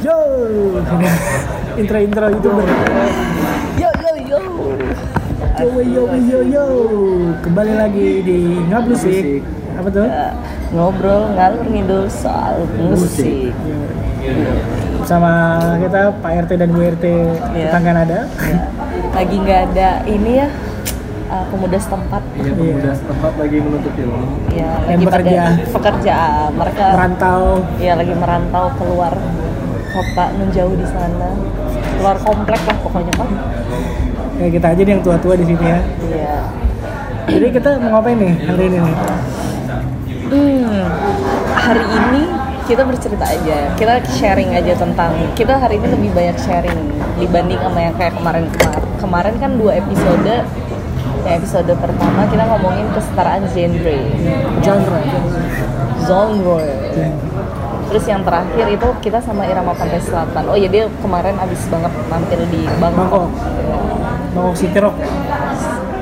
Yo, intro intro youtuber. Yo yo yo. Yo yo yo yo. Kembali lagi di ngablusik. Apa tuh? Ya, ngobrol ngalur ngidul soal musik. Bersama kita Pak RT dan Bu RT Iya. tetangga nada. Lagi nggak ada ini ya uh, pemuda setempat. Iya, pemuda setempat lagi menuntut ilmu. Ya, Yang lagi bekerja. pada pekerjaan. Mereka Merantau. ya lagi merantau keluar kota menjauh di sana. Keluar komplek lah pokoknya kan. Kayak kita aja nih yang tua-tua di sini ya. Iya. Jadi kita mau ngapain nih hari ini nih? Hmm, hari ini kita bercerita aja, kita sharing aja tentang kita hari ini lebih banyak sharing dibanding sama yang kayak kemarin kemarin. Kemarin kan dua episode. Ya, episode pertama kita ngomongin kesetaraan genre, Genre. genre. Terus yang terakhir itu kita sama Irama Pantai Selatan. Oh iya dia kemarin abis banget mampir di Bangkok. Bangkok. Ya. Bangkok City Rock.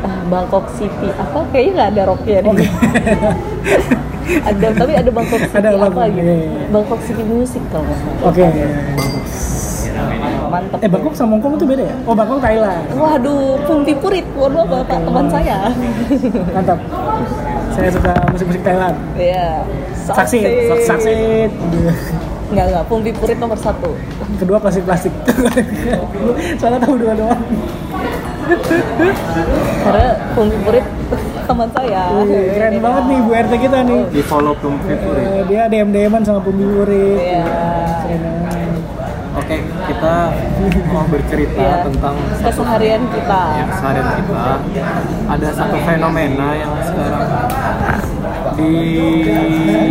Ah, Bangkok City apa kayaknya nggak ada rocknya di ada tapi ada Bangkok City Ada apa Bangkok, gitu iya, iya. Bangkok City Music kalau nggak salah Oke. mantep Eh Bangkok sama Hongkong itu beda ya? Oh Bangkok Thailand. waduh Pumpi Purit waduh bapak teman saya Mantap. Saya suka musik-musik Thailand. Iya Saksit, saksit. nggak nggak Pumpi Purit nomor satu Kedua plastik-plastik. Soalnya tahu dua doang. karena Pumpi Purit teman saya Wih, keren banget nih Bu RT kita nih. Di follow Pumpi Puri. Eh, dia DM DM-an sama Pumbi Uri. Iya. Oke, kita mau bercerita Iya. tentang keseharian kita ya, keseharian kita. Ada satu fenomena yang sekarang di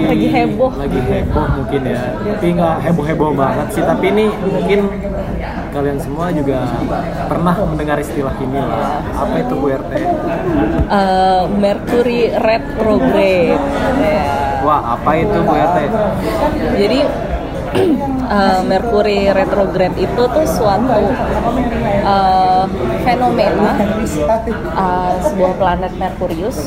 Lagi heboh. lagi heboh mungkin ya. Tapi nggak heboh heboh banget sih. Tapi ini mungkin kalian semua juga pernah mendengar istilah ini lah. Apa itu Bu RT Eh, Mercury retrograde. Wah apa itu Bu RT Jadi eh, Mercury retrograde itu tuh suatu eh, fenomena eh, sebuah planet Merkurius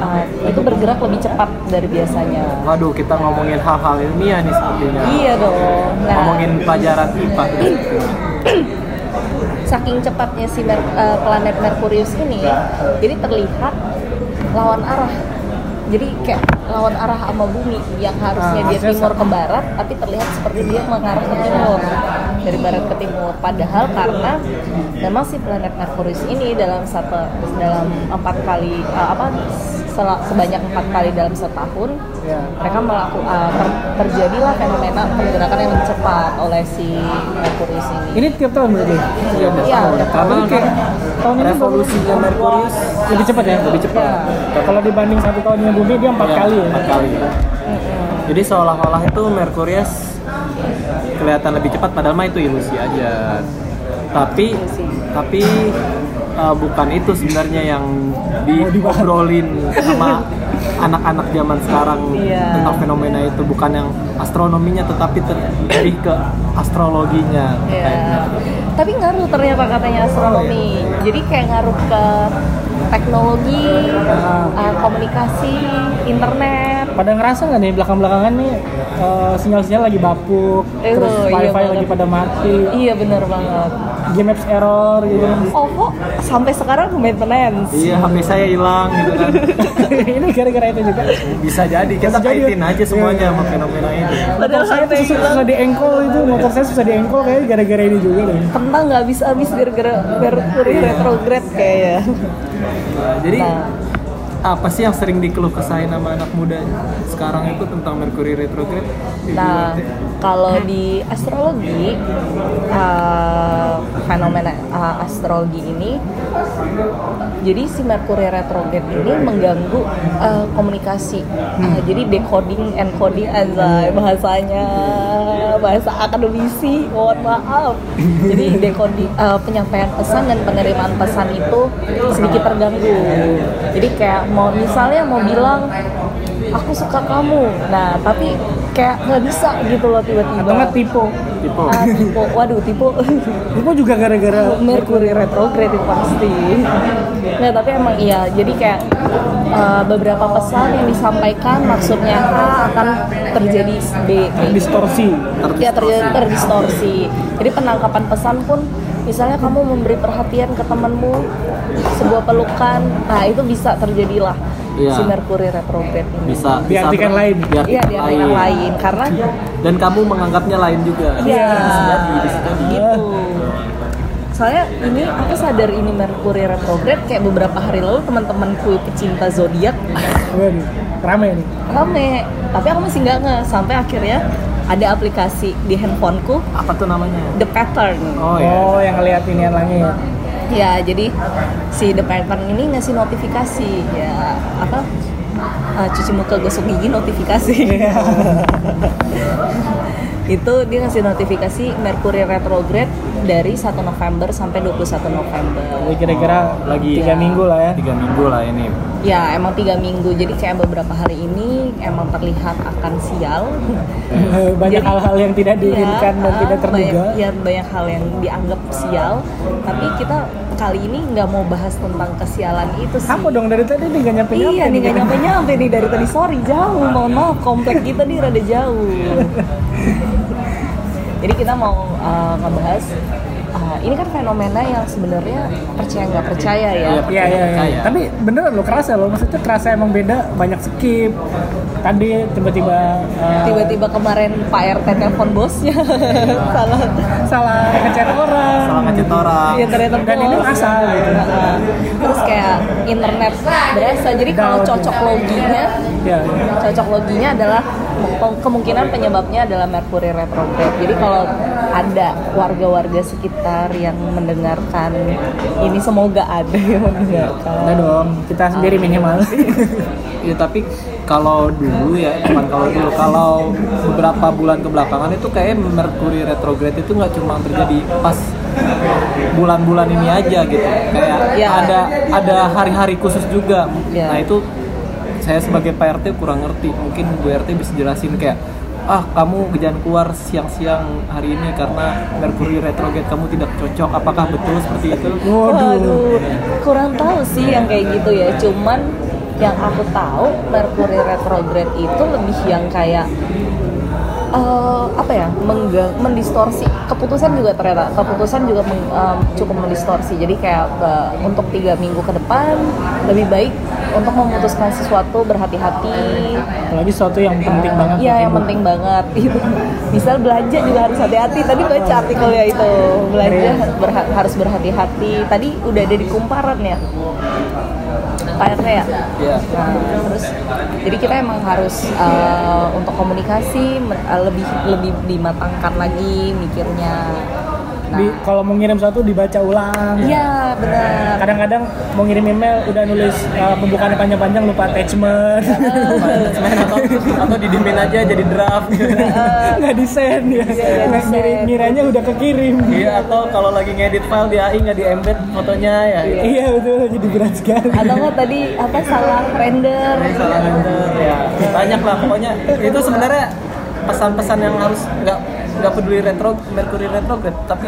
eh, itu bergerak lebih cepat dari biasanya. waduh kita ngomongin hal-hal ilmiah nih sepertinya Iya dong. Nah, ngomongin pelajaran IPA saking cepatnya si Mer- eh, planet Merkurius ini, jadi terlihat lawan arah. Jadi kayak lawan arah sama bumi yang harusnya Ah, dia timur ke barat, tapi terlihat seperti dia mengarah ke timur dari barat ke timur. Padahal karena memang si planet Merkurius ini dalam satu dalam empat kali eh, apa sel- sebanyak empat kali dalam setahun Ya. mereka melakukan terjadilah fenomena pergerakan yang lebih cepat oleh si Merkurius ini. Ini tiap tahun berarti? Iya, karena Jadi kayak tahun ini revolusinya Merkurius lebih cepat ya? lebih cepat Ya. Kalau dibanding satu tahunnya bumi dia empat Ya, kali ya? empat kali jadi seolah-olah itu Merkurius kelihatan lebih cepat padahal mah itu ilusi aja tapi Ilusi. tapi uh, bukan itu sebenarnya yang diobrolin sama anak-anak zaman sekarang Iya. tentang fenomena itu bukan yang astronominya tetapi lebih ke astrologinya Ya. Tapi ngaruh ternyata katanya astronomi. Jadi kayak ngaruh ke teknologi, uh, komunikasi, internet. Pada ngerasa nggak nih belakang-belakangan nih eh, sinyal-sinyal lagi bapuk, Eh, terus iya wifi banget. lagi pada mati, Iya bener banget. Game apps error gitu. OVO sampai sekarang maintenance. iya HP saya hilang gitu kan ini gara-gara itu juga. bisa jadi kita Bisa jadi. kaitin aja semuanya sama fenomena ini Padahal Motor saya tuh susah, susah diengkol itu, motor saya susah diengkol kayaknya gara-gara ini juga deh. tentang nggak habis-habis gara-gara Mercury retrograde kayaknya. Nah, jadi Nah. Apa sih yang sering dikeluh kesahin sama anak muda sekarang itu tentang Mercury retrograde? Nah, kalau di astrologi, uh, fenomena uh, astrologi ini, jadi si Mercury retrograde ini mengganggu uh, komunikasi. Uh, jadi decoding, encoding, anjay bahasanya bahasa akademisi, mohon maaf. Jadi decoding, uh, penyampaian pesan dan penerimaan pesan itu sedikit terganggu. Jadi kayak mau misalnya mau bilang aku suka kamu, nah tapi kayak nggak bisa gitu loh tiba-tiba. Atau nggak tipe tipe ah, tipe waduh tipe tipe juga gara-gara Mercury retrograde pasti. Nggak tapi emang iya. Jadi kayak uh, beberapa pesan yang disampaikan maksudnya A akan terjadi B distorsi ya terjadi terdistorsi. Jadi penangkapan pesan pun misalnya kamu memberi perhatian ke temanmu sebuah pelukan nah itu bisa terjadilah Iya. si Mercury retrograde ini. Bisa Diartikan lain. diartikan iya di artikan lain. karena dan kamu menganggapnya lain juga. Iya, jadi, bisa jadi. gitu. Soalnya ini aku sadar ini Mercury retrograde kayak beberapa hari lalu teman-temanku pecinta zodiak. Rame nih. Rame, tapi aku masih nggak nge. Sampai akhirnya ada aplikasi di handphoneku. Apa tuh namanya? The Pattern. oh ya oh yang ngeliat ini langit. Ya, jadi si The Pattern ini ngasih notifikasi. Ya apa? eh, cuci muka gosok gigi notifikasi. itu dia ngasih notifikasi Mercury retrograde dari 1 November sampai 21 November. jadi kira-kira lagi tiga minggu lah ya. Tiga minggu lah ini Ya emang tiga minggu, jadi kayak beberapa hari ini emang terlihat akan sial. banyak Jadi- hal-hal yang tidak diinginkan dan ah, tidak terduga. Banyak, ya banyak hal yang dianggap sial, tapi kita kali ini nggak mau bahas tentang kesialan itu sih. apa dong? Dari tadi nggak nyampe nyampe Iya nih nggak nyampe nyampe nih. Dari tadi sorry jauh. Mohon maaf komplek kita nih rada jauh. Jadi kita mau uh, ngebahas ini kan fenomena yang sebenarnya percaya nggak percaya ya. Iya. Iya iya iya. Percaya. Tapi beneran lo kerasa lo maksudnya kerasa emang beda banyak skip. Tadi tiba-tiba uh, Tiba-tiba kemarin Pak RT telepon bosnya salah salah ngechat orang. salah ngechat orang Iya ternyata Dan ini asal gitu. Terus kayak internet berasa. Jadi kalau cocok loginya, Ya. cocok loginya adalah kemungkinan penyebabnya adalah Mercury retrograde. Jadi kalau ada warga-warga sekitar yang mendengarkan ini semoga ada yang mendengarkan. Ada dong, kita sendiri minimal. Ya tapi kalau dulu ya, cuman kalau dulu kalau beberapa bulan kebelakangan itu kayak Mercury retrograde itu nggak cuma terjadi pas bulan-bulan ini aja gitu. Kayak Ya. ada ada hari-hari khusus juga. Ya. Nah itu saya sebagai Pak RT kurang ngerti. Mungkin Bu RT bisa jelasin kayak ah kamu jangan keluar siang-siang hari ini karena Mercury retrograde kamu tidak cocok. Apakah betul seperti itu? Waduh. Waduh, kurang tahu sih yang kayak gitu ya. Cuman yang aku tahu Mercury retrograde itu lebih yang kayak eh, apa ya mengga- mendistorsi keputusan juga ternyata keputusan juga meng- em, cukup mendistorsi jadi kayak eh, untuk tiga minggu ke depan lebih baik untuk memutuskan sesuatu berhati-hati Apalagi sesuatu yang penting banget. Iya yang penting banget itu. Misal belanja juga harus hati-hati. Tadi baca artikelnya itu belanja berha- harus berhati-hati. Tadi udah ada di kumparan ya. Kayaknya ya. Iya. Nah, terus jadi kita emang harus eh, untuk komunikasi eh, lebih lebih dimatangkan lagi mikirnya. Nah, Di, kalau mau ngirim sesuatu dibaca ulang. iya benar. Kadang-kadang mau ngirim email udah nulis uh, pembukaannya panjang-panjang lupa attachment. atau atau didimin aja jadi draft nggak di send ya. Iya, ngiri- ngiranya udah kekirim. iya atau kalau lagi ngedit file di AI nggak di embed fotonya ya Iya betul jadi berat sekali. Atau nggak tadi apa salah render? salah render ya banyak lah pokoknya itu sebenarnya pesan-pesan yang harus nggak nggak peduli retro Mercury retrograde tapi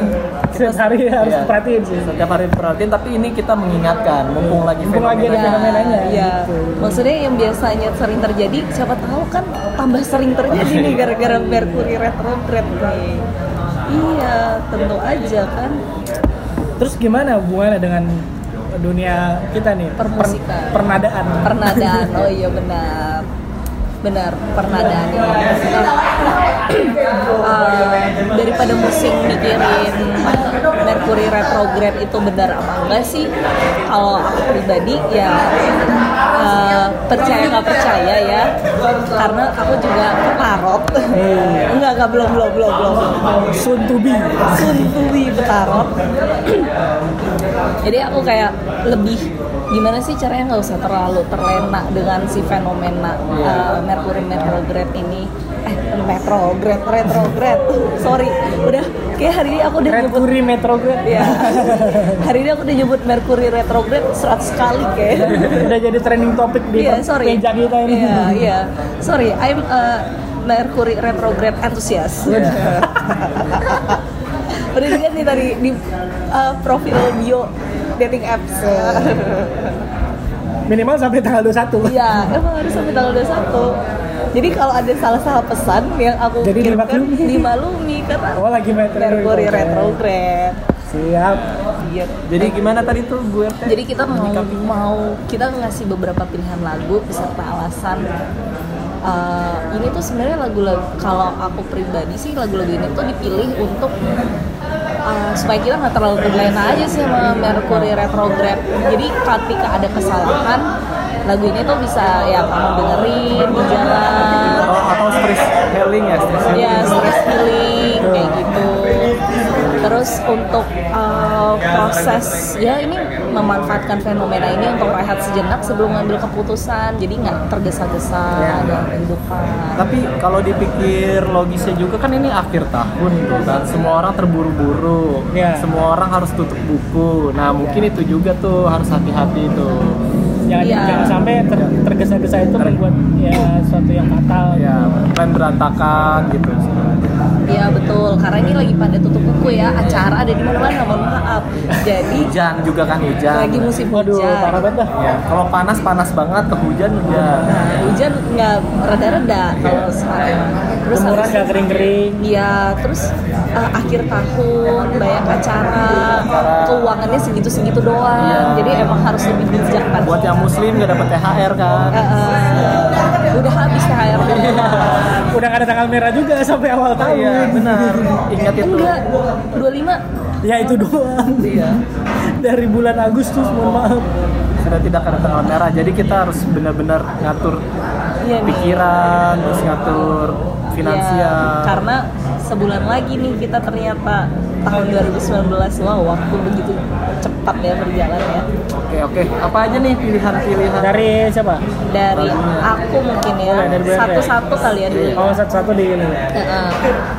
Setiap hari harus Iya. perhatiin sih. setiap hari perhatiin tapi ini kita mengingatkan mumpung lagi Mumpung lagi ada fenomena. fenomenanya. Iya. gitu. Maksudnya yang biasanya sering terjadi, siapa tahu kan tambah sering terjadi nih gara-gara Mercury retrograde nih. Iya, tentu aja kan. Terus gimana hubungannya dengan dunia kita nih? Per- Permusikan. pernadaan. Pernadaan, oh iya benar. Benar, pernadaan. Eh, daripada musing mikirin Mercury retrograde itu benar apa enggak sih? Kalau aku pribadi ya eh, percaya nggak percaya ya, karena aku juga petarot. enggak enggak belum belum belum belum. belum. Soon to be. Soon to be petarot. Jadi aku kayak lebih gimana sih caranya nggak usah terlalu terlena dengan si fenomena uh, Mercury retrograde ini eh retrograde retrograde sorry udah kayak hari ini aku udah nyebut Mercury Metrograde ya hari ini aku udah nyebut Mercury retrograde 100 kali kayak udah jadi trending topik di Iya, sorry. meja kita ini. Iya, iya. Sorry, I'm uh, Mercury retrograde antusias. Udah dilihat nih tadi di uh, profil bio dating apps. Minimal sampai tanggal 21. Iya, emang harus sampai tanggal 21. Jadi kalau ada salah-salah pesan yang aku Jadi kirimkan, dimaklumi. dimaklumi karena Oh lagi Mercury retrograde. Siap. Iya. Jadi gimana tadi tuh gue RT? Jadi kita mau mau kita ngasih beberapa pilihan lagu beserta alasan. Eh, ini tuh sebenarnya lagu-lagu kalau aku pribadi sih lagu-lagu ini tuh dipilih untuk eh, supaya kita nggak terlalu terlena aja sih sama Mercury retrograde. Jadi ketika ada kesalahan lagu ini tuh bisa ya kamu dengerin di jalan atau, atau stress healing ya stress healing. ya stress healing kayak gitu terus untuk uh, proses ya ini memanfaatkan fenomena ini untuk rehat sejenak sebelum ngambil keputusan jadi nggak tergesa-gesa dalam kehidupan Tapi kalau dipikir logisnya juga kan ini akhir tahun tuh kan semua orang terburu-buru, Iya. semua orang harus tutup buku. Nah mungkin itu juga tuh harus hati-hati tuh. Jangan, Iya. jangan sampai ter- tergesa-gesa itu membuat ya suatu yang fatal. Ya plan berantakan gitu. Iya betul karena ini lagi pada tutup buku ya acara ada di mana-mana mohon maaf jadi Hujan juga kan hujan. lagi musim Waduh, hujan parah banget dah. Ya, kalau panas panas banget, ke hujan hujan. Nah, hujan nggak reda-reda kalau sekarang. Terus Jemuran nggak kering-kering. Iya, terus uh, akhir tahun banyak acara, keuangannya segitu-segitu doang. Iya. Jadi emang harus lebih bijaksana. Buat yang muslim gak dapat THR kan. Uh, uh, udah habis THR Udah nggak ada tanggal merah juga sampai awal tahun. Iya benar. Ingat itu. Enggak, 25 Ya itu doang. Iya. Dari bulan Agustus, mohon maaf. Sudah tidak ada tanggal merah. Jadi kita harus benar-benar ngatur Iya pikiran, terus ngatur finansial. Iya, karena sebulan lagi nih kita ternyata tahun 2019 wow waktu begitu cepat ya berjalan ya Oke oke. Apa aja nih pilihan-pilihan? Dari siapa? dari aku mungkin ya satu-satu kali ya dulu Oh satu-satu di ini. Heeh.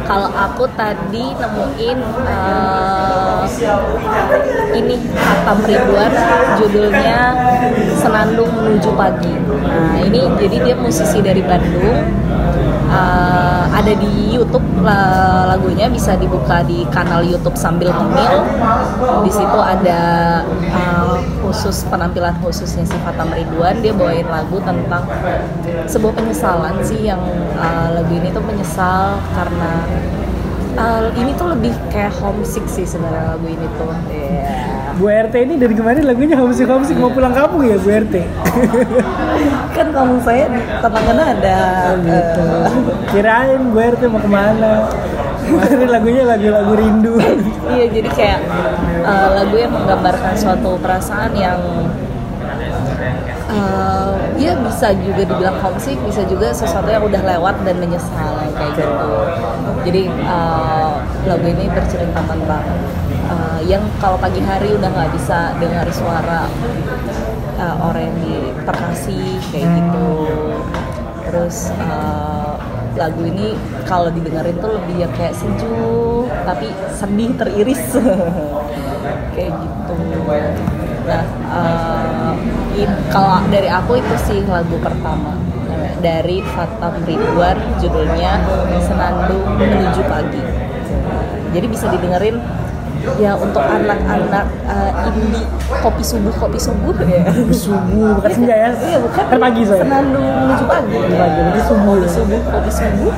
kalau aku tadi nemuin eh, ini Hatam Ridwan judulnya Senandung Menuju Pagi. Nah ini jadi dia musisi dari Bandung. Eh, ada di YouTube la- lagunya bisa dibuka di kanal YouTube sambil ngemil. Di situ ada eh, khusus penampilan khususnya si Fatam Ridwan dia bawain lagu tentang sebuah penyesalan sih yang eh, lagu ini tuh menyesal karena eh, ini tuh lebih kayak homesick sih sebenarnya lagu ini tuh. Iya. Bu RT ini dari kemarin lagunya homesick homesick mau pulang kampung ya Bu RT. kan kamu saya tetangga ada. gitu. eh, Kirain Bu RT mau ke mana? Kemarin lagunya lagu-lagu rindu. Iya jadi kayak uh, lagu yang menggambarkan suatu perasaan yang uh, ya bisa juga dibilang homesick, bisa juga sesuatu yang udah lewat dan menyesal kayak gitu. Jadi uh, lagu ini bercerita tentang uh, yang kalau pagi hari udah nggak bisa dengar suara uh, orang yang terkasih kayak gitu. Terus uh, lagu ini kalau didengerin tuh lebih ya kayak sejuk tapi sedih teriris kayak gitu. Nah in- kalau dari aku itu sih lagu pertama. Dari Fatam Ridwan judulnya Senandung Menuju Pagi. Jadi bisa didengerin ya untuk anak-anak eh, indie kopi subuh kopi subuh ya. Subuh bukan senja ya. iya bukan. Kan pagi soalnya. senandung menuju pagi Pagi, subuh kopi subuh kopi subuh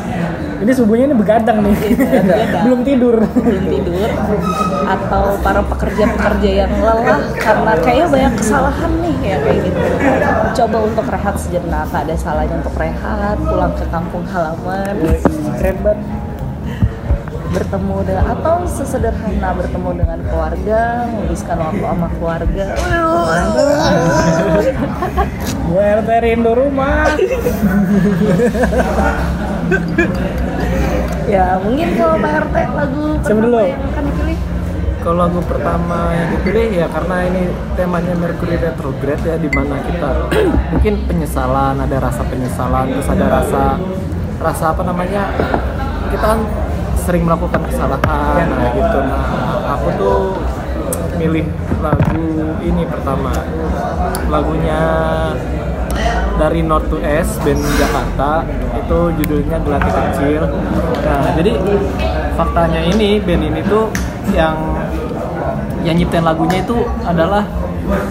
Ini subuhnya ini begadang nih. begadang. Belum tidur. belum tidur atau para pekerja-pekerja yang lelah karena kayaknya banyak kesalahan nih ya kayak gitu coba untuk rehat sejenak tak ada salahnya untuk rehat pulang ke kampung halaman Keren banget. bertemu dengan atau sesederhana bertemu dengan keluarga menghabiskan waktu sama keluarga RT rindu rumah. ya mungkin kalau Pak RT lagu pertama dulu? yang akan dipilih Kalau lagu pertama yang dipilih ya karena ini temanya Mercury retrograde ya di mana kita mungkin penyesalan, ada rasa penyesalan, terus ada rasa rasa apa namanya kita kan sering melakukan kesalahan nah gitu. Nah aku tuh milih lagu ini pertama lagunya dari North to S band Jakarta itu judulnya Gelati Kecil. Nah jadi faktanya ini band ini tuh yang yang nyiptain lagunya itu adalah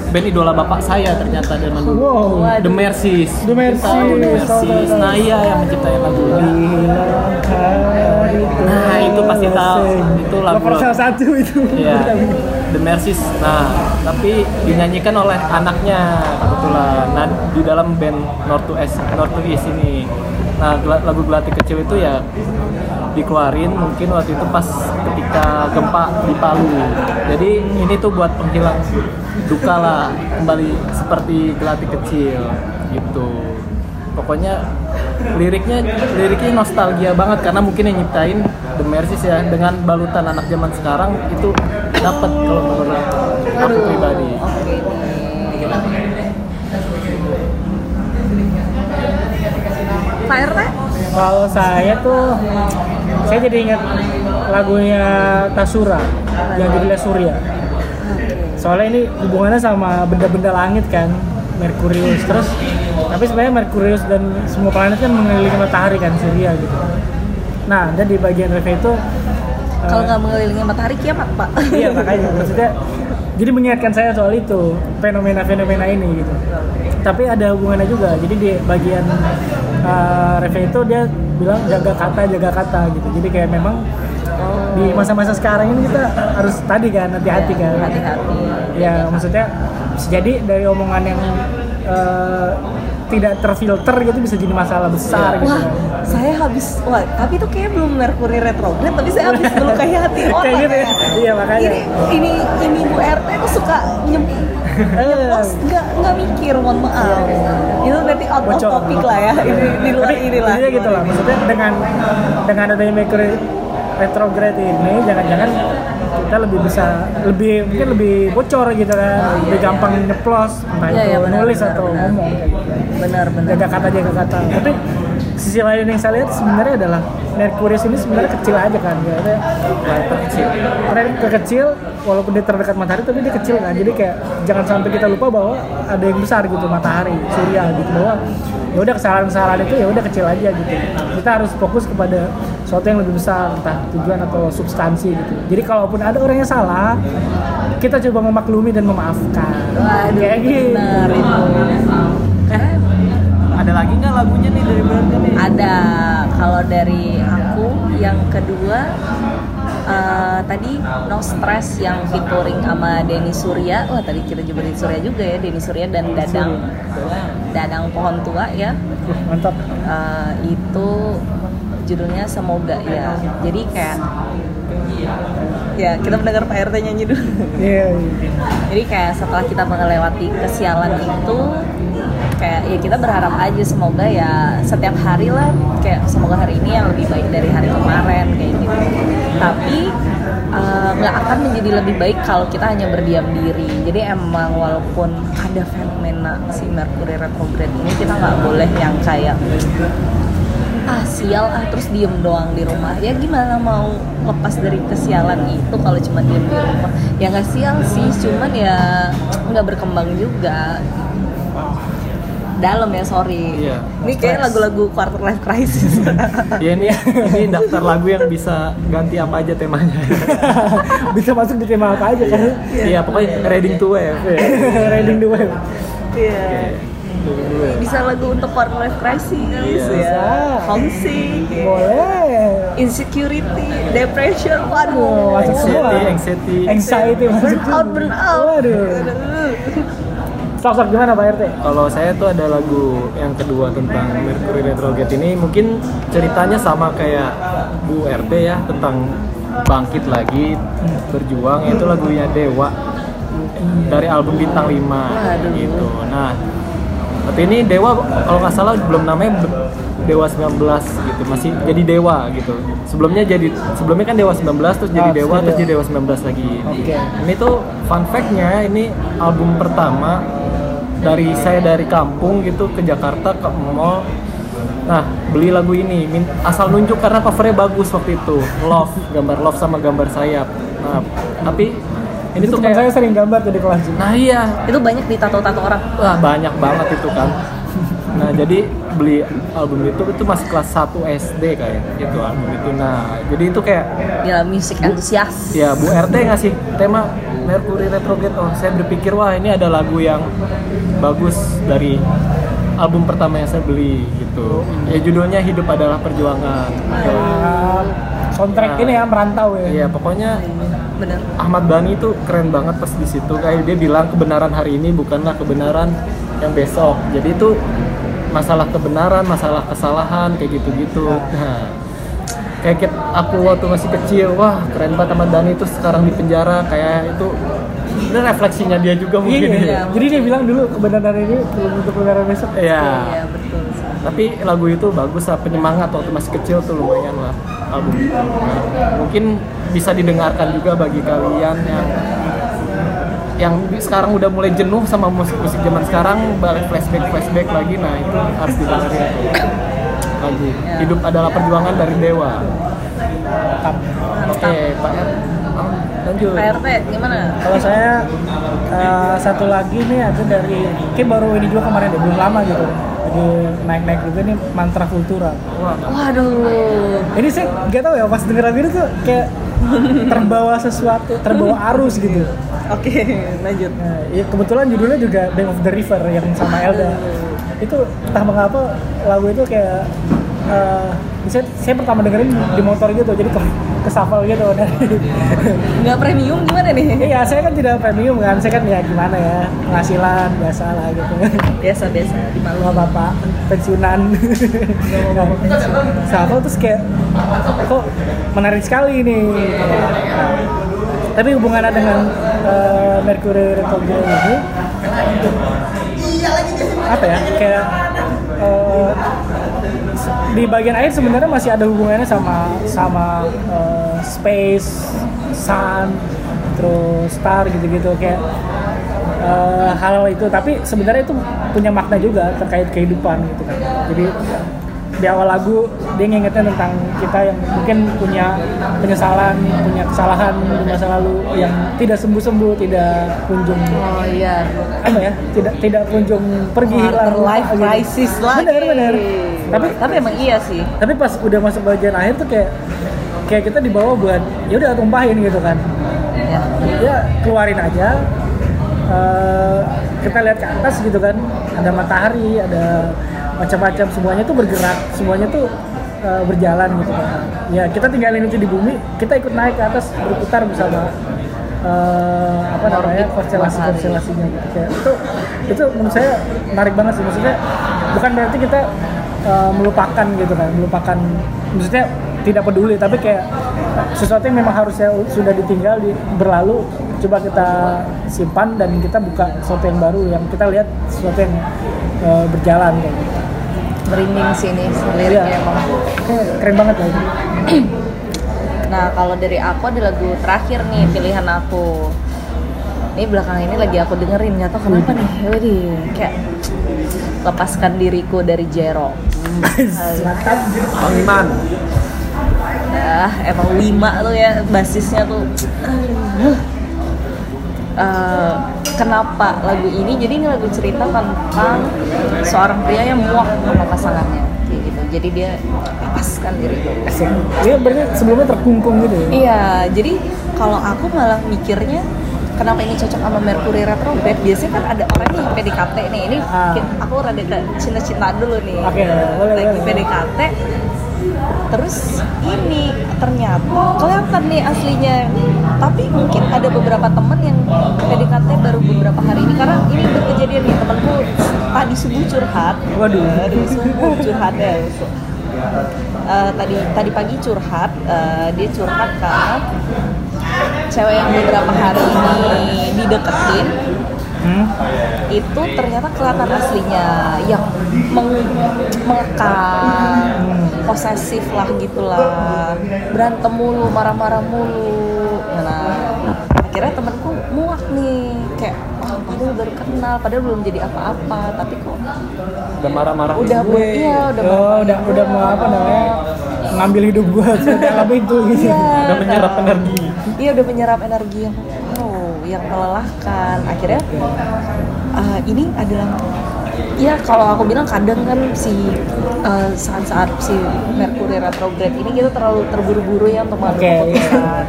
band idola bapak saya ternyata zaman dulu. Wow. The Mercies. The Mercies. Tahu The Mercies. Iya yang menciptakan lagu ini. Nah, itu pasti tahu. Itu lagu- salah satu itu. Iya, The Mercies. Nah, tapi dinyanyikan oleh anaknya kebetulan. Nah, di dalam band North to East, North to East ini. Nah, lagu Gelati Kecil itu ya dikeluarin mungkin waktu itu pas ketika gempa di Palu. Jadi ini tuh buat penghilang duka lah kembali seperti Gelati Kecil gitu. Pokoknya liriknya liriknya nostalgia banget karena mungkin yang nyiptain The Mercies ya dengan balutan anak zaman sekarang itu dapat kalau menurut aku pribadi. RT? Kalau saya tuh saya jadi ingat lagunya Tasura yang judulnya Surya. Soalnya ini hubungannya sama benda-benda langit kan, Merkurius. Terus tapi sebenarnya Merkurius dan semua planet kan mengelilingi matahari kan Surya gitu. Nah, dan di bagian review itu Kalau eh, nggak mengelilingi matahari kiamat, Pak. iya makanya maksudnya jadi mengingatkan saya soal itu fenomena-fenomena ini gitu tapi ada hubungannya juga jadi di bagian uh, review itu dia bilang jaga kata jaga kata gitu jadi kayak memang di masa-masa sekarang ini kita harus tadi kan hati-hati kan Hati-hati. Ya maksudnya bisa jadi dari omongan yang uh, tidak terfilter gitu bisa jadi masalah besar gitu Wah, kan. saya habis wah, tapi itu kayak belum Merkuri retrograde, tapi saya habis melukai hati orang. Kayak gitu ya? Iya, makanya. Ini ini ini Bu RT itu suka nyem nyeplos nggak nggak mikir, mohon maaf. Itu berarti out of topic lah ya. Ini di luar Tapi ini lah. intinya gitu lah maksudnya dengan dengan adanya Mercury retrograde ini jangan-jangan kita lebih bisa lebih mungkin lebih bocor gitu kan lebih gampang nyeplos entah Iya, itu iya, benar, nulis benar, atau benar. ngomong gitu. Benar benar. jaga kata jaga kata tapi sisi lain yang saya lihat sebenarnya adalah Merkurius ini sebenarnya kecil aja kan ya Kecil. Mereka kecil walaupun dia terdekat matahari tapi dia kecil kan jadi kayak jangan sampai kita lupa bahwa ada yang besar gitu matahari surya gitu bahwa ya udah kesalahan-kesalahan itu ya udah kecil aja gitu kita harus fokus kepada sesuatu yang lebih besar entah tujuan atau substansi gitu jadi kalaupun ada orang yang salah kita coba memaklumi dan memaafkan Waduh, kayak gitu itu. Eh, Ada lagi nggak lagunya nih dari Berarti nih? ada kalau dari aku yang kedua eh, tadi No Stress yang featuring sama Denny Surya. Wah tadi kita juga Denny Surya juga ya Denny Surya dan Dadang. Dadang Pohon Tua ya. Uh, mantap. Eh, itu judulnya semoga ya. Jadi kayak ya kita mendengar Pak RT nyanyi dulu. Iya iya. jadi kayak setelah kita melewati kesialan itu kayak ya kita berharap aja semoga ya setiap hari lah kayak semoga hari ini yang lebih baik dari hari kemarin kayak gitu. Tapi eh, nggak akan menjadi lebih baik kalau kita hanya berdiam diri. Jadi emang walaupun ada fenomena si Mercury retrograde ini kita nggak boleh yang kayak ah sial. Ah terus diem doang di rumah. Ya gimana mau lepas dari kesialan itu kalau cuma diem di rumah? Ya nggak sial sih. Cuman ya nggak berkembang juga. Dalam ya sorry. Iya, ini kayak lagu-lagu quarter life crisis. Ya ini ini daftar lagu yang bisa ganti apa aja temanya. bisa masuk di tema apa aja kan? Iya pokoknya Reading to Wave. riding the wave Iya. Bisa lagu untuk quarter life crisis Iya. ya homesick boleh insecurity depression Oh, waduh masuk semua. Anxiety, anxiety. Burn out burn out Waduh. Aduh. Sok-sok gimana Pak RT? Kalau saya tuh ada lagu yang kedua tentang Mercury Retrograde ini mungkin ceritanya sama kayak Bu RT ya tentang bangkit lagi berjuang itu lagunya Dewa dari album Bintang 5 Waduh. gitu. Nah, tapi ini Dewa kalau nggak salah belum namanya Dewa 19 gitu, masih jadi Dewa gitu. Sebelumnya jadi sebelumnya kan Dewa 19 terus jadi Ah, Dewa terus Dewa. jadi Dewa 19 lagi. Oke. Ini tuh fun fact-nya ini album pertama dari saya dari kampung gitu ke Jakarta ke mall. Nah, beli lagu ini asal nunjuk karena covernya bagus waktu itu. Love, gambar love sama gambar sayap. Nah, tapi ini Itu tuh teman saya kayak sering gambar tuh di kelas Nah, iya. itu banyak di tato-tato orang Wah, banyak banget itu kan. nah jadi beli album itu itu masih kelas 1 SD kayak itu album itu nah jadi itu kayak Gila musik antusias. ya Bu RT ngasih tema Mercury Retrograde oh saya berpikir wah ini ada lagu yang bagus dari album pertama yang saya beli gitu ya judulnya hidup adalah perjuangan Ah, soundtrack Nah. ini ya merantau ya Iya pokoknya Bener. Ahmad Bani itu keren banget pas di situ kayak dia bilang kebenaran hari ini bukanlah kebenaran yang besok jadi itu masalah kebenaran masalah kesalahan kayak gitu-gitu nah kayak aku waktu masih kecil wah keren banget Ahmad Dhani itu sekarang di penjara kayak itu ini refleksinya dia juga mungkin Iya, ya. jadi dia bilang dulu kebenaran ini belum untuk kebenaran besok Iya. Iya betul. tapi lagu itu bagus lah penyemangat waktu masih kecil tuh lumayan lah album itu Nah, mungkin bisa didengarkan juga bagi kalian yang yang sekarang udah mulai jenuh sama musik-musik zaman sekarang balik flashback flashback lagi nah itu harus didengarin. Tuh lagu hidup adalah perjuangan dari dewa. Oke pak R. Oh, lanjut. Pak RT gimana? kalau saya eh, satu lagi nih ada dari kayak baru ini juga kemarin deh belum lama gitu. Jadi naik-naik juga nih mantra kultura Wah, Waduh. ini saya nggak tahu ya pas denger lagu itu tuh kayak terbawa sesuatu terbawa arus gitu Oke, lanjut. Nah, ya kebetulan judulnya juga Bank of the River yang sama Elda. Itu entah mengapa lagu itu kayak eh saya, saya pertama dengerin di motor gitu, jadi ke, ke shuffle gitu. Nggak premium gimana nih? Iya, saya kan tidak premium kan, saya kan ya gimana ya, penghasilan biasa lah gitu. Biasa biasa di malu. bapak pensiunan. Shuffle terus kayak kok menarik sekali ini. Nah, tapi hubungannya dengan eh, Mercury Retrograde ini apa ya kayak eh, di bagian akhir sebenarnya masih ada hubungannya sama sama eh, space, sun, terus star gitu-gitu kayak eh, hal itu tapi sebenarnya itu punya makna juga terkait kehidupan gitu kan jadi di awal lagu dia ngingetin tentang kita yang mungkin punya penyesalan punya kesalahan di masa lalu yang tidak sembuh-sembuh tidak kunjung Oh iya. apa ya tidak tidak kunjung pergi hilang life gitu. crisis lagi. bener bener tapi Tapi emang iya sih. tapi pas udah masuk bagian akhir tuh kayak kayak kita dibawa buat ya udah tumpahin gitu kan. Ya. ya keluarin aja. Eh, kita lihat ke atas gitu kan. Ada matahari ada macam-macam semuanya tuh bergerak semuanya tuh eh, berjalan gitu kan. Ya kita tinggalin itu di bumi kita ikut naik ke atas berputar bersama eh, apa namanya konstelasi konstelasinya gitu. Kayak itu itu menurut saya menarik banget sih. Maksudnya bukan berarti kita eh, melupakan gitu kan melupakan maksudnya tidak peduli tapi kayak sesuatu yang memang harusnya sudah ditinggal di, berlalu coba kita simpan dan kita buka sesuatu yang baru yang kita lihat sesuatu yang eh, berjalan kayak gitu. Merinding Iya. liriknya emang. Kayak keren banget lah itu. Nah kalau dari aku ada lagu terakhir nih pilihan aku. Ini belakang ini lagi aku dengerin nggak tahu kenapa nih. Widih, kayak lepaskan diriku dari Jero. Mantap. Bang Iman Ah, emang lima tuh ya basisnya tuh. Eh, kenapa lagu ini? Jadi ini lagu cerita tentang seorang pria yang muak sama pasangannya, kayak gitu. Jadi dia lepaskan diri. Dia berarti sebelumnya terkungkung gitu ya. Iya, jadi kalau aku malah mikirnya kenapa ini cocok sama Mercury retrograde? Biasanya kan ada orang nih PDKT nih. Ini Ah. aku rada cinta-cinta dulu nih. Oke, boleh, Lagi boleh. PDKT. Terus ini ternyata kelihatan nih aslinya. Tapi mungkin ada beberapa temen yang PDKT baru beberapa hari ini karena ini berkejadian nih temanku tadi subuh curhat. Waduh. Tadi subuh curhat ya. Eh, tadi tadi pagi curhat, eh, dia curhat karena cewek yang beberapa hari ini dideketin Hmm? itu ternyata kelihatan aslinya yang meng mengekang, posesif lah gitulah, berantem mulu, marah-marah mulu. Nah, akhirnya temenku muak nih, kayak "Wah, padahal baru kenal, padahal belum jadi apa-apa, tapi kok udah marah-marah udah gue. iya udah Oh, marah-marah. udah udah mau apa namanya? Ngambil hidup gua dalam itu gitu. Iya, udah menyerap energi Iya udah menyerap energi yang wow, yang melelahkan. Akhirnya ah, ini adalah ya kalau aku bilang kadang kan si eh, saat-saat si Mercury retrograde ini kita terlalu terburu-buru ya untuk mengambil Oke, keputusan.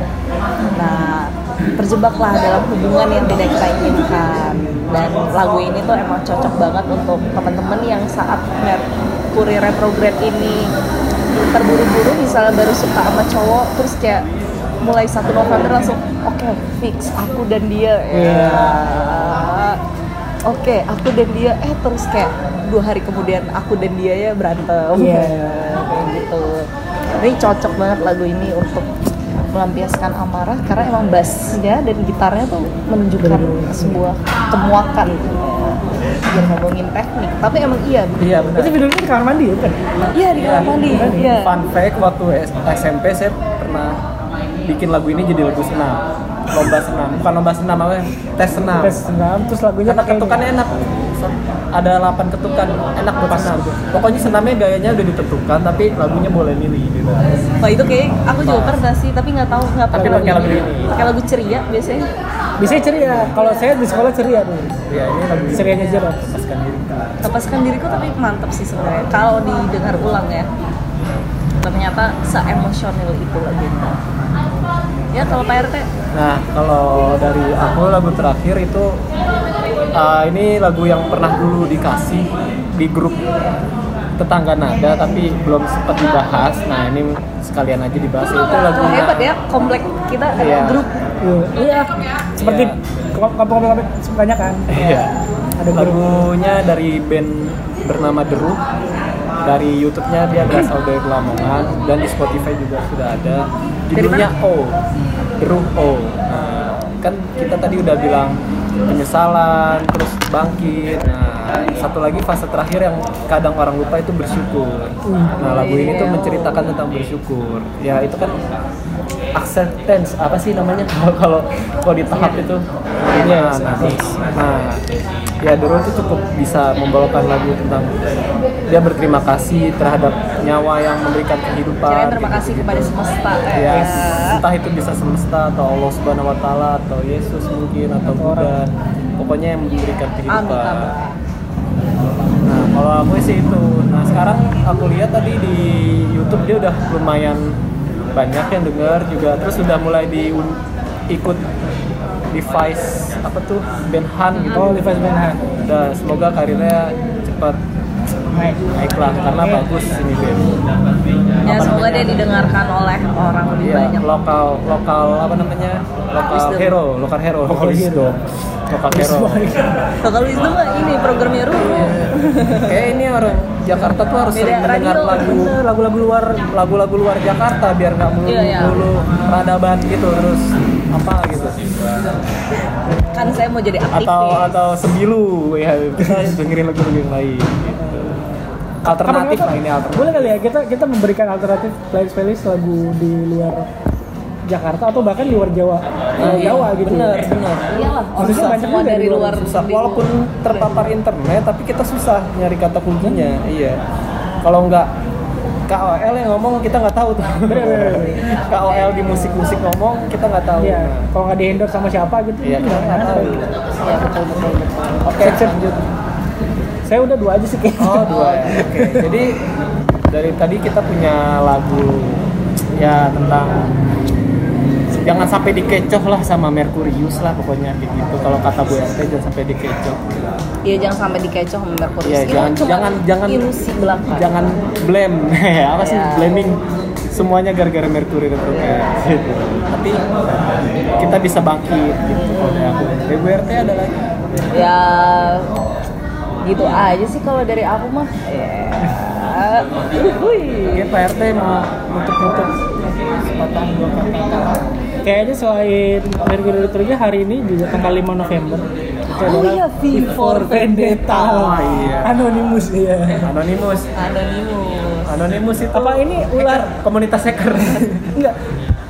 Nah, terjebaklah dalam hubungan yang tidak kita inginkan. Dan lagu ini tuh emang cocok banget untuk teman-teman yang saat Mercury retrograde ini terburu-buru misalnya baru suka sama cowok terus kayak mulai 1 November langsung oke fix aku dan dia. Ya oke aku dan dia. Eh terus kayak dua hari kemudian aku dan dia ya berantem. Iya. kayak gitu. Ini cocok banget lagu ini untuk melampiaskan amarah karena emang bassnya dan gitarnya tuh menunjukkan sebuah kemuakan biar ngomongin teknik. Tapi emang iya iya benar. Itu videonya di kamar mandi ya kan? iya di kamar mandi. Iya. Fun fact waktu SMP saya pernah bikin lagu ini jadi lagu senam. Lomba senam. Bukan lomba senam apa? Ya? tes senam. Tes senam terus lagunya karena ketukannya enak. Ada 8 ketukan. Enak buat senam. pokoknya senamnya gayanya udah ditentukan tapi lagunya boleh milih gitu. Wah itu kayak aku juga pernah sih, tapi nggak tahu nggak Tapi pakai lagu ini. Pakai lagu ceria biasanya. Biasanya ceria. Kalau saya di sekolah ceria tuh. ya ini lagu Cerianya Jerot. lepaskan diri Lepaskan diriku tapi mantap sih sebenarnya. Kalau didengar ulang ya, ternyata se-emosional itu lagu ini. Ya kalau Pak RT, Nah, kalau dari aku lagu terakhir itu uh, ini lagu yang pernah dulu dikasih di grup tetangga nada tapi belum sempat dibahas. Nah, ini sekalian aja dibahas itu lagunya. hebat ya komplek kita ada Iya. grup. Iya. Iya. Seperti Iya. kampung-kampung banyak kan. Iya. Ada grup. Lagunya dari band bernama Deru. Dari YouTube-nya dia berasal dari Lamongan dan di Spotify juga sudah ada. Judulnya O. Deru O. Nah, kan kita tadi udah bilang penyesalan, terus bangkit. Nah, satu lagi fase terakhir yang kadang orang lupa itu bersyukur. Nah, lagu ini tuh Iya. menceritakan tentang bersyukur. Ya, itu kan acceptance apa sih namanya kalau kalau kalau di tahap itu ini ya nah, nah ya Doro itu cukup bisa membawakan lagu tentang dia berterima kasih terhadap nyawa yang memberikan kehidupan Kirain terima kasih gitu-gitu. kepada semesta. ya Ya. entah itu bisa semesta atau Allah Subhanahu Wa Taala atau Yesus mungkin atau Buddha pokoknya yang memberikan kehidupan. Nah, kalau aku sih itu. Nah, sekarang aku lihat tadi di YouTube dia udah lumayan banyak yang dengar juga. Terus udah mulai di ikut device apa tuh Ben Han gitu. Oh, Levi's Benhan. Udah semoga karirnya cepat Naik. naik lah karena Oke. bagus ini Ben. Ya Apa semoga namanya? dia didengarkan oleh orang lebih Iya, banyak. lokal lokal apa namanya? Lokal hero, lokal hero, lokal wisdom. Lokal hero. Kalau itu mah ini programnya Ruru. Kayak ini orang Jakarta tuh harus Beda sering mendengar radio. lagu Bener, lagu-lagu luar lagu-lagu luar Jakarta biar nggak melulu Iya, iya. melulu peradaban gitu terus apa gitu Kan saya mau jadi aktivis. atau atau sembilu ya kita dengerin lagu-lagu yang lain gitu. alternatif lah ini alternatif Boleh kali ya kita kita memberikan alternatif playlist playlist lagu di luar Jakarta atau bahkan di luar Jawa, Pulau Iya, Jawa gitu. bener bener Iyalah, Maksudnya orang banyak semua juga dari luar. luar. susah walaupun terpapar internet tapi kita susah nyari kata kuncinya iya kalau nggak KOL yang ngomong kita nggak tahu tuh. KOL di musik-musik ngomong kita nggak tahu Iya, Nah, kalau nggak di endorse sama siapa gitu. Iya, kita nggak tahu. Iya oke lanjut. Saya udah dua aja sih kayaknya. Oh dua ya. Oke. Jadi dari tadi kita punya lagu ya tentang jangan sampai dikecoh lah sama Merkurius lah pokoknya kayak gitu. Kalau kata Bu RT jangan sampai dikecoh. Iya jangan sampai dikecoh sama Merkurius. Itu jangan- cuma jangan- jangan- ilusi belaka. Jangan blame. Apa sih Iya. blaming semuanya gara-gara Merkuri retrograde gitu. Tapi kita bisa bangkit gitu kalau dari aku. Dari Bu RT ada lagi. Ya gitu aja sih kalau dari aku mah. Ya. Oke, Pak RT mau nutup-nutup sepatah dua kata. Kayaknya selain Mercury Retrograde hari ini juga tanggal 5 November. Itu Oh iya, V for Vendetta. Oh, iya. Anonymous iya. Anonymous. Anonymous. Anonymous itu Apa ini ular? hacker, komunitas hacker. Enggak.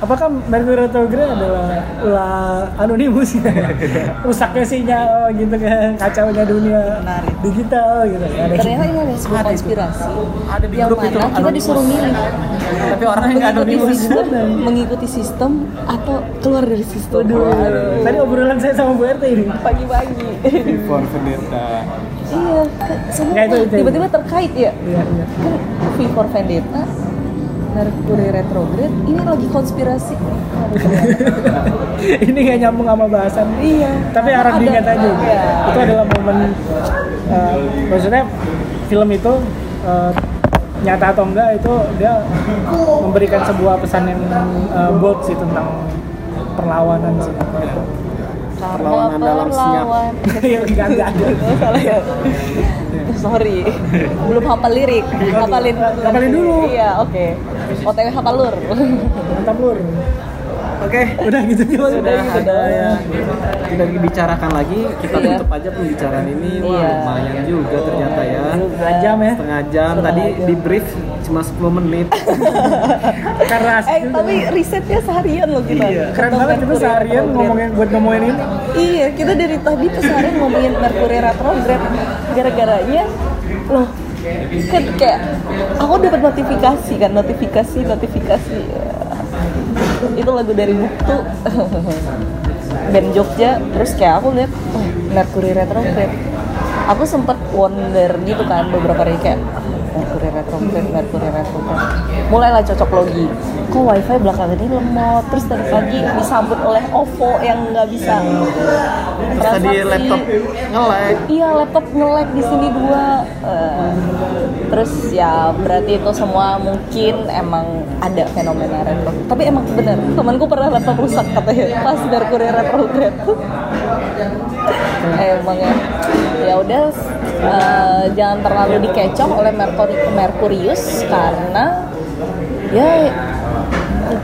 Apakah Mercury Retrograde adalah ulah anonimus? Rusaknya sinyal gitu kan, kacaunya dunia Menarik. digital gitu. Ada Ternyata ini ada sebuah konspirasi. Ada di yang grup mana itu, kita disuruh milih Tapi orangnya nggak mengikuti anonymous. sistem, mengikuti sistem atau keluar dari sistem. Waduh. Tadi obrolan saya sama Bu RT ini. Pagi-pagi. For Vendetta. iya semua Nggak, tiba-tiba terkait ya iya iya kan V for Vendetta Mercury retrograde ini lagi konspirasi. Ini nggak nyambung sama bahasan. Iya tapi harap Ada- diingat aja. Iya. itu adalah momen eh, maksudnya film itu eh, nyata atau enggak itu dia memberikan sebuah pesan yang eh, bold sih tentang perlawanan sih. Perlawanan dalam senyap. Iya, enggak enggak ada Oh, salah ya. Sorry. Belum hafal lirik. Hafalin Hafalin dulu. iya oke otw hafal lur mantap lur Oke, udah gitu aja sudah ada yang tidak dibicarakan lagi, kita Iya. tutup aja pembicaraan ini. Wah, Iya. lumayan juga ternyata ya. setengah jam ya Setengah jam tadi Setengah jam. di brief cuma 10 menit. karena eh juga. tapi risetnya seharian loh kita Iya, keren banget itu Mercury seharian retrograde. ngomongin buat ngomongin ini Iya, kita dari tadi tuh seharian ngomongin Mercury retrograde gara-garanya loh kan kayak aku dapat notifikasi kan notifikasi notifikasi. Itu lagu dari Buktu band Jogja. Terus kayak aku lihat oh, Mercury retrograde. Aku sempet wonder gitu kan beberapa hari kayak "Ah, Mercury retrograde Mercury retrograde mulailah cocok logi kok wifi belakangan ini lemot terus tadi pagi disambut oleh OVO yang nggak bisa Terus tadi laptop nge-lag. Iya laptop nge-lag di sini dua. Eh, terus ya berarti itu semua mungkin emang ada fenomena retro. Tapi emang bener temanku pernah laptop rusak katanya pas Mercury retrograde. emang ya. Ya udah eh, jangan terlalu dikecoh oleh Mercury Mercurius karena ya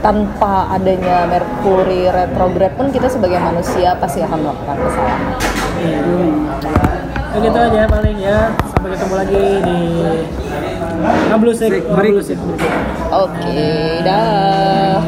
tanpa adanya Mercury retrograde pun kita sebagai manusia pasti akan melakukan kesalahan. ya gitu aja paling ya sampai ketemu lagi di ngablusik ngablusik Oke, dah.